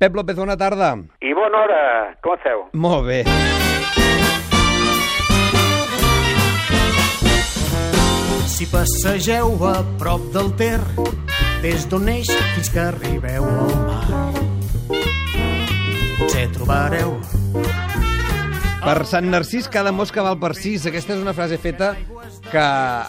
Pep López, bona tarda. I bona hora, com esteu? Molt bé. Si passegeu a prop del Ter, des d'on neix fins que arribeu al mar, potser trobareu Per Sant Narcís, cada mosca val per sis. Aquesta és una frase feta que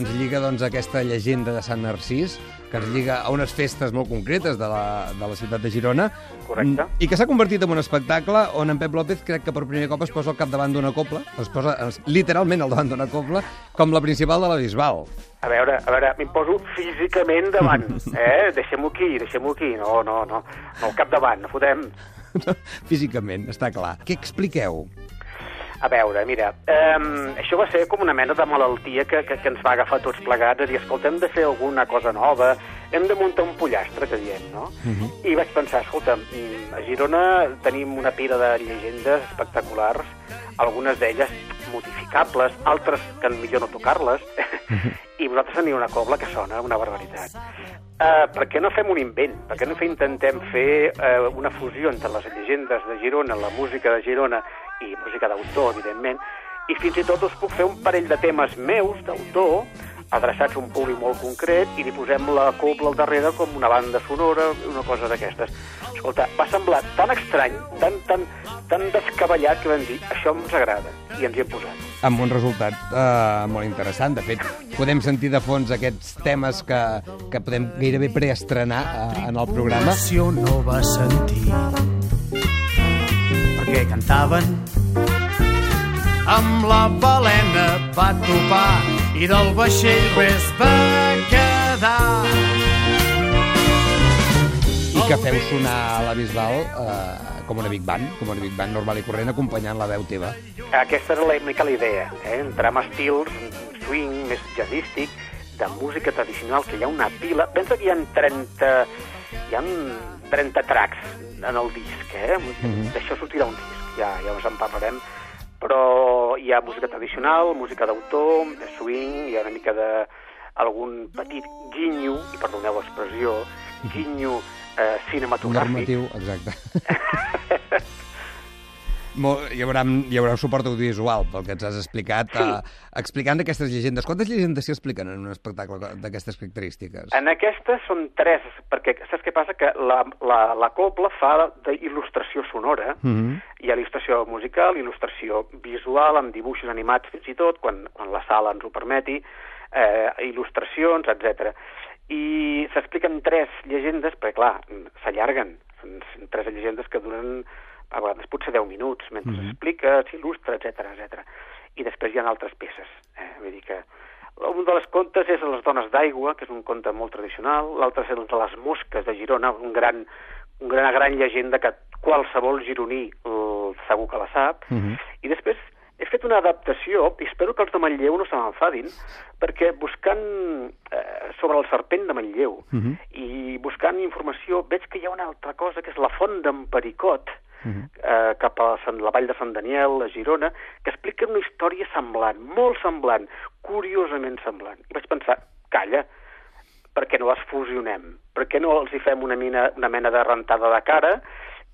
ens lliga doncs, a aquesta llegenda de Sant Narcís, que ens lliga a unes festes molt concretes de la, de la ciutat de Girona. Correcte. I que s'ha convertit en un espectacle on en Pep López crec que per primer cop es posa al capdavant d'una copla, es posa es, literalment al davant d'una copla, com la principal de la Bisbal. A veure, a veure, m'hi poso físicament davant, eh? Deixem-ho aquí, deixem-ho aquí. No, no, no, no al capdavant, no fotem. Físicament, està clar. Què expliqueu? A veure, mira, um, això va ser com una mena de malaltia que, que, que ens va agafar tots plegats, a dir, escolta, hem de fer alguna cosa nova, hem de muntar un pollastre, que diem, no? Uh -huh. I vaig pensar, escolta, mm, a Girona tenim una pila de llegendes espectaculars, algunes d'elles modificables, altres que millor no tocar-les, uh -huh. i vosaltres teniu una cobla que sona una barbaritat. Uh, per què no fem un invent? Per què no intentem fer uh, una fusió entre les llegendes de Girona, la música de Girona i música d'autor, evidentment, i fins i tot us puc fer un parell de temes meus, d'autor, adreçats a un públic molt concret, i li posem la cobla al darrere com una banda sonora, una cosa d'aquestes. Escolta, va semblar tan estrany, tan, tan, tan descabellat, que vam dir, això ens agrada, i ens hi hem posat. Amb un resultat uh, molt interessant. De fet, podem sentir de fons aquests temes que, que podem gairebé preestrenar uh, en el programa. Tripulació no va sentir perquè cantaven amb la balena va topar i del vaixell res va quedar. I que feu sonar a la Bisbal uh, com una Big Band, com una Big Band normal i corrent, acompanyant la veu teva. Aquesta era la mica la idea, eh? entrar amb estils swing, més jazzístic, de música tradicional, que hi ha una pila... Pensa que hi ha 30, hi ha 30 tracks en el disc, eh? Mm -hmm. D'això sortirà un disc, ja, ja ens en parlarem. Però hi ha música tradicional, música d'autor, de swing, hi ha una mica de algun petit guinyo, i perdoneu l'expressió, guinyo eh, cinematogràfic. Normatiu, exacte. Molt, hi, haurà, hi haurà un suport audiovisual pel que ens has explicat, Sí. uh, explicant aquestes llegendes. Quantes llegendes s'hi expliquen en un espectacle d'aquestes característiques? En aquestes són tres, perquè saps què passa? Que la, la, la copla fa d'il·lustració sonora, Mm -hmm. hi ha il·lustració musical, il·lustració visual, amb dibuixos animats fins i tot, quan, quan la sala ens ho permeti, eh, il·lustracions, etc. I s'expliquen tres llegendes, perquè clar, s'allarguen, són, són tres llegendes que duren a vegades potser 10 minuts, mentre Mhm. s'explica, s'il·lustra, etc etc. I després hi ha altres peces, eh? vull dir que un de les contes és Les dones d'aigua, que és un conte molt tradicional, l'altre és el de les mosques de Girona, un gran, una gran llegenda que qualsevol gironí el, segur que la sap, Mm -hmm. i després he fet una adaptació, i espero que els de Manlleu no se m'enfadin, perquè buscant eh, sobre el serpent de Manlleu Mhm. i buscant informació veig que hi ha una altra cosa, que és la font d'en Pericot, Mhm. eh, cap a Sant, la vall de Sant Daniel, a Girona, que explica una història semblant, molt semblant, curiosament semblant. I vaig pensar, calla, per què no les fusionem? Per què no els hi fem una, mina, una mena de rentada de cara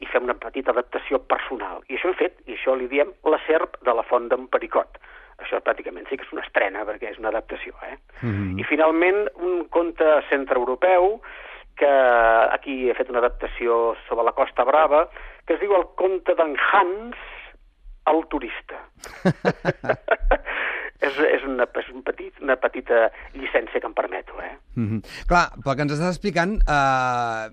i fem una petita adaptació personal? I això hem fet, i això li diem la serp de la font d'en Pericot. Això pràcticament sí que és una estrena, perquè és una adaptació, eh? Mhm. I finalment un conte centreeuropeu que aquí he fet una adaptació sobre la Costa Brava, que es diu el conte d'en Hans, el turista. és, és, una, és un petit, una petita llicència que em permeto, eh? Mm -hmm. Clar, pel que ens estàs explicant, eh,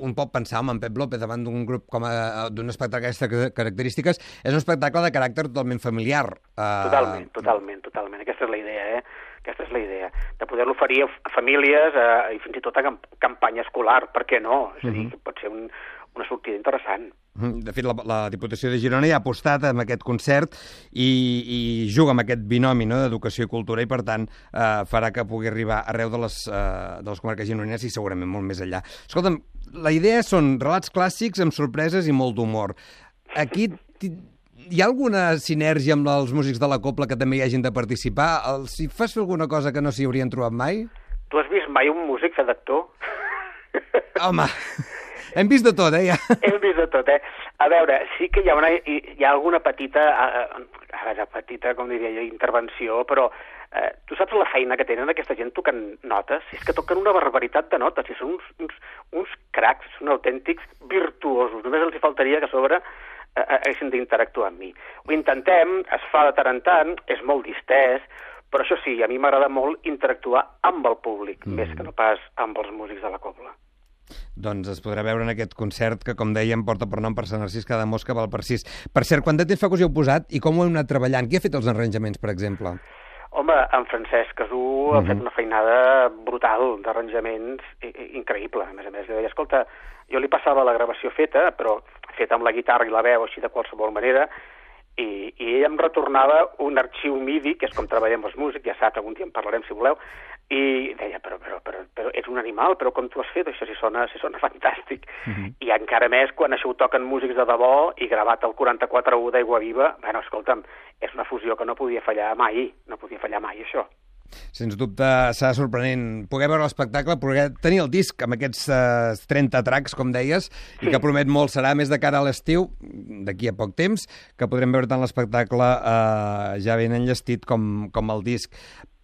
un pot pensar en Pep López davant d'un grup com a- d'un espectacle d'aquestes característiques, és un espectacle de caràcter totalment familiar. Eh, Totalment, totalment, totalment. Aquesta és la idea, eh? Aquesta és la idea, de poder-lo oferir a famílies eh, i fins i tot a camp campanya escolar, per què no? És a dir, que pot ser un, una sortida interessant. Mhm. De fet, la, la Diputació de Girona ja ha apostat amb aquest concert i, i juga amb aquest binomi no, d'educació i cultura i, per tant, eh, farà que pugui arribar arreu de les, eh, de les comarques gironines i segurament molt més enllà. Escolta'm, la idea són relats clàssics amb sorpreses i molt d'humor. Aquí hi ha alguna sinergia amb els músics de la Copla que també hi hagin de participar? El, si fas fer alguna cosa que no s'hi haurien trobat mai? Tu has vist mai un músic fer d'actor? Home, Hem vist de tot, eh? Ja. Hem vist de tot, eh? A veure, sí que hi ha, una, hi ha alguna petita, a veure, petita, com diria jo, intervenció, però eh, tu saps la feina que tenen aquesta gent tocant notes? És que toquen una barbaritat de notes, i són uns, uns, uns cracs, són autèntics virtuosos. Només els hi faltaria que a sobre eh, haguessin d'interactuar amb mi. Ho intentem, es fa de tant en tant, és molt distès, però això sí, a mi m'agrada molt interactuar amb el públic, mm. més que no pas amb els músics de la cobla. Doncs es podrà veure en aquest concert que, com dèiem, porta per nom per Sant Narcís, cada mosca val per sis. Per cert, quant de temps fa que us hi heu posat i com ho heu anat treballant? Qui ha fet els arranjaments, per exemple? Home, en Francesc Casú uh -huh. ha mhm. fet una feinada brutal d'arranjaments increïble. A més a més, li deia, escolta, jo li passava la gravació feta, però feta amb la guitarra i la veu així de qualsevol manera, i, i ell em retornava un arxiu MIDI, que és com treballem els músics, ja saps, algun dia en parlarem si voleu, i deia, però, però, però, però ets un animal, però com tu has fet això si sona, si sona fantàstic. Mhm. -huh. I encara més quan això ho toquen músics de debò i gravat el 44.1 d'Aigua Viva, bueno, escolta'm, és una fusió que no podia fallar mai, no podia fallar mai això. Sens dubte serà sorprenent poder veure l'espectacle, poder tenir el disc amb aquests uh, eh, 30 tracks, com deies, sí. i que promet molt serà més de cara a l'estiu, d'aquí a poc temps, que podrem veure tant l'espectacle uh, ja ben enllestit com, com el disc.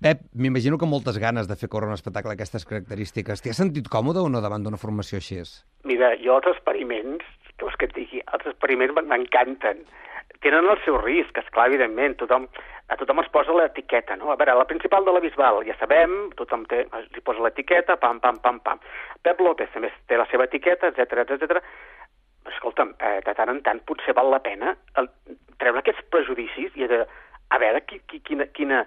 Pep, m'imagino que moltes ganes de fer córrer un espectacle d'aquestes característiques. T'hi has sentit còmode o no davant d'una formació així? Mira, jo els experiments, que vols que et digui, els experiments m'encanten. Tenen el seu risc, esclar, evidentment, tothom, a tothom es posa l'etiqueta, no? A veure, la principal de la Bisbal, ja sabem, tothom té, li posa l'etiqueta, pam, pam, pam, pam. Pep López també té la seva etiqueta, etc etc. Escolta'm, eh, de tant en tant potser val la pena el, treure aquests prejudicis i de, a veure qui, qui, quina, quina,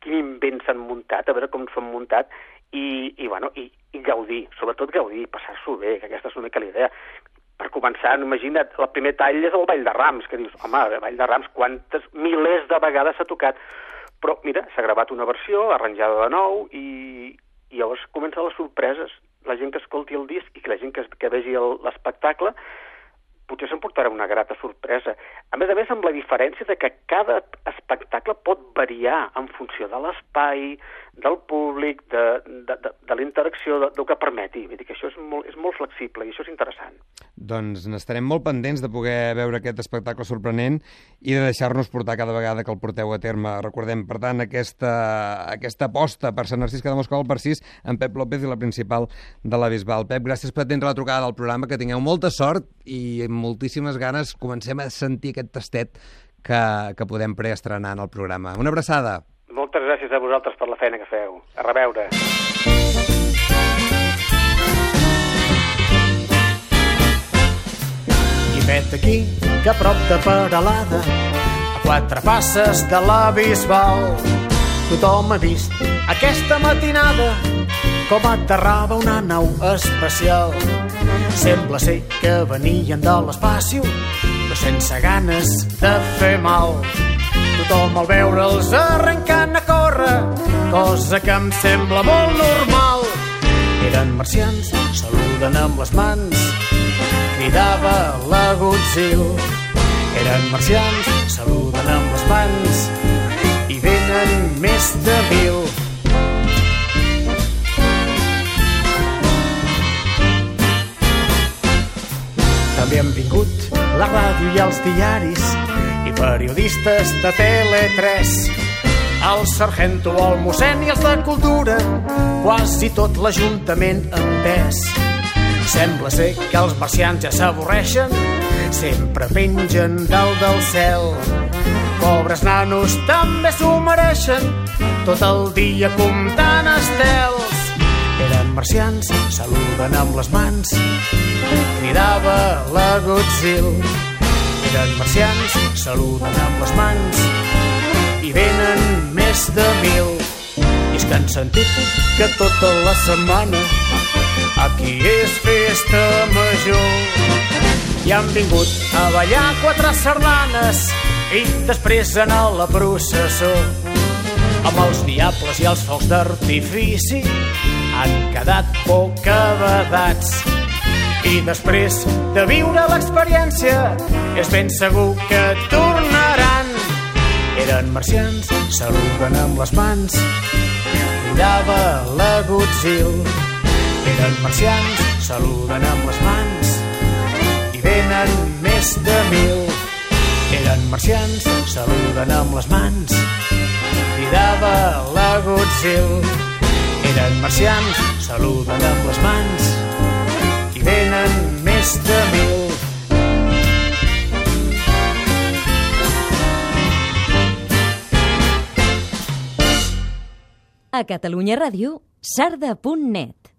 quin invent s'han muntat, a veure com s'han muntat, i, i, bueno, i, i gaudir, sobretot gaudir, passar-s'ho bé, que aquesta és una mica l'idea. Per començar, imagina't, el primer tall és el Ball de Rams, que dius, home, el Ball de Rams, quantes milers de vegades s'ha tocat? Però, mira, s'ha gravat una versió, arranjada de nou, i, i llavors comencen les sorpreses. La gent que escolti el disc i que la gent que, que vegi l'espectacle potser s'emportarà una grata sorpresa. A més a més, amb la diferència de que cada espectacle pot variar en funció de l'espai, del públic, de, de, de, de la interacció, de, del que permeti. Vull dir que això és molt, és molt flexible i això és interessant. Doncs n'estarem molt pendents de poder veure aquest espectacle sorprenent i de deixar-nos portar cada vegada que el porteu a terme. Recordem, per tant, aquesta, aquesta aposta per Sant Narcís Cada Moscou al Parcís en Pep López i la principal de la Bisbal. Pep, gràcies per atendre la trucada del programa, que tingueu molta sort i moltíssimes ganes comencem a sentir aquest tastet que, que podem preestrenar en el programa. Una abraçada. Gràcies a vosaltres per la feina que feu. A reveure. I vet aquí, que a prop de Peralada, a quatre passes de la Bisbal, tothom ha vist aquesta matinada com aterrava una nau espacial. Sembla ser que venien de l'espaci, però sense ganes de fer mal. Tothom al veure'ls arrencant a córrer, cosa que em sembla molt normal. Eren marcians, saluden amb les mans, cridava la Godzilla. Eren marcians, saluden amb les mans, i venen més de mil. També han vingut la ràdio i els diaris periodistes de Tele3. El sargento, el mossèn i els de cultura, quasi tot l'Ajuntament entès. Sembla ser que els marcians ja s'avorreixen, sempre pengen dalt del cel. Pobres nanos també s'ho mereixen, tot el dia comptant estels. Eren marcians, saluden amb les mans, cridava la Godzilla. Eren marcians, saluden amb les mans, i venen més de mil. I és que han sentit que tota la setmana aquí és festa major. I han vingut a ballar quatre sardanes i després anar a la processó amb els diables i els focs d'artifici han quedat poc abadats. I després de viure l'experiència és ben segur que tornaran. Eren marcians, saluden amb les mans, cridava la Godzilla. Eren marcians, saluden amb les mans, venen més de mil. Eren marcians, saluden amb les mans, cridava la Godzilla. Eren marcians, saluden amb les mans, i venen més de mil. A Catalunya Ràdio, sarda.net.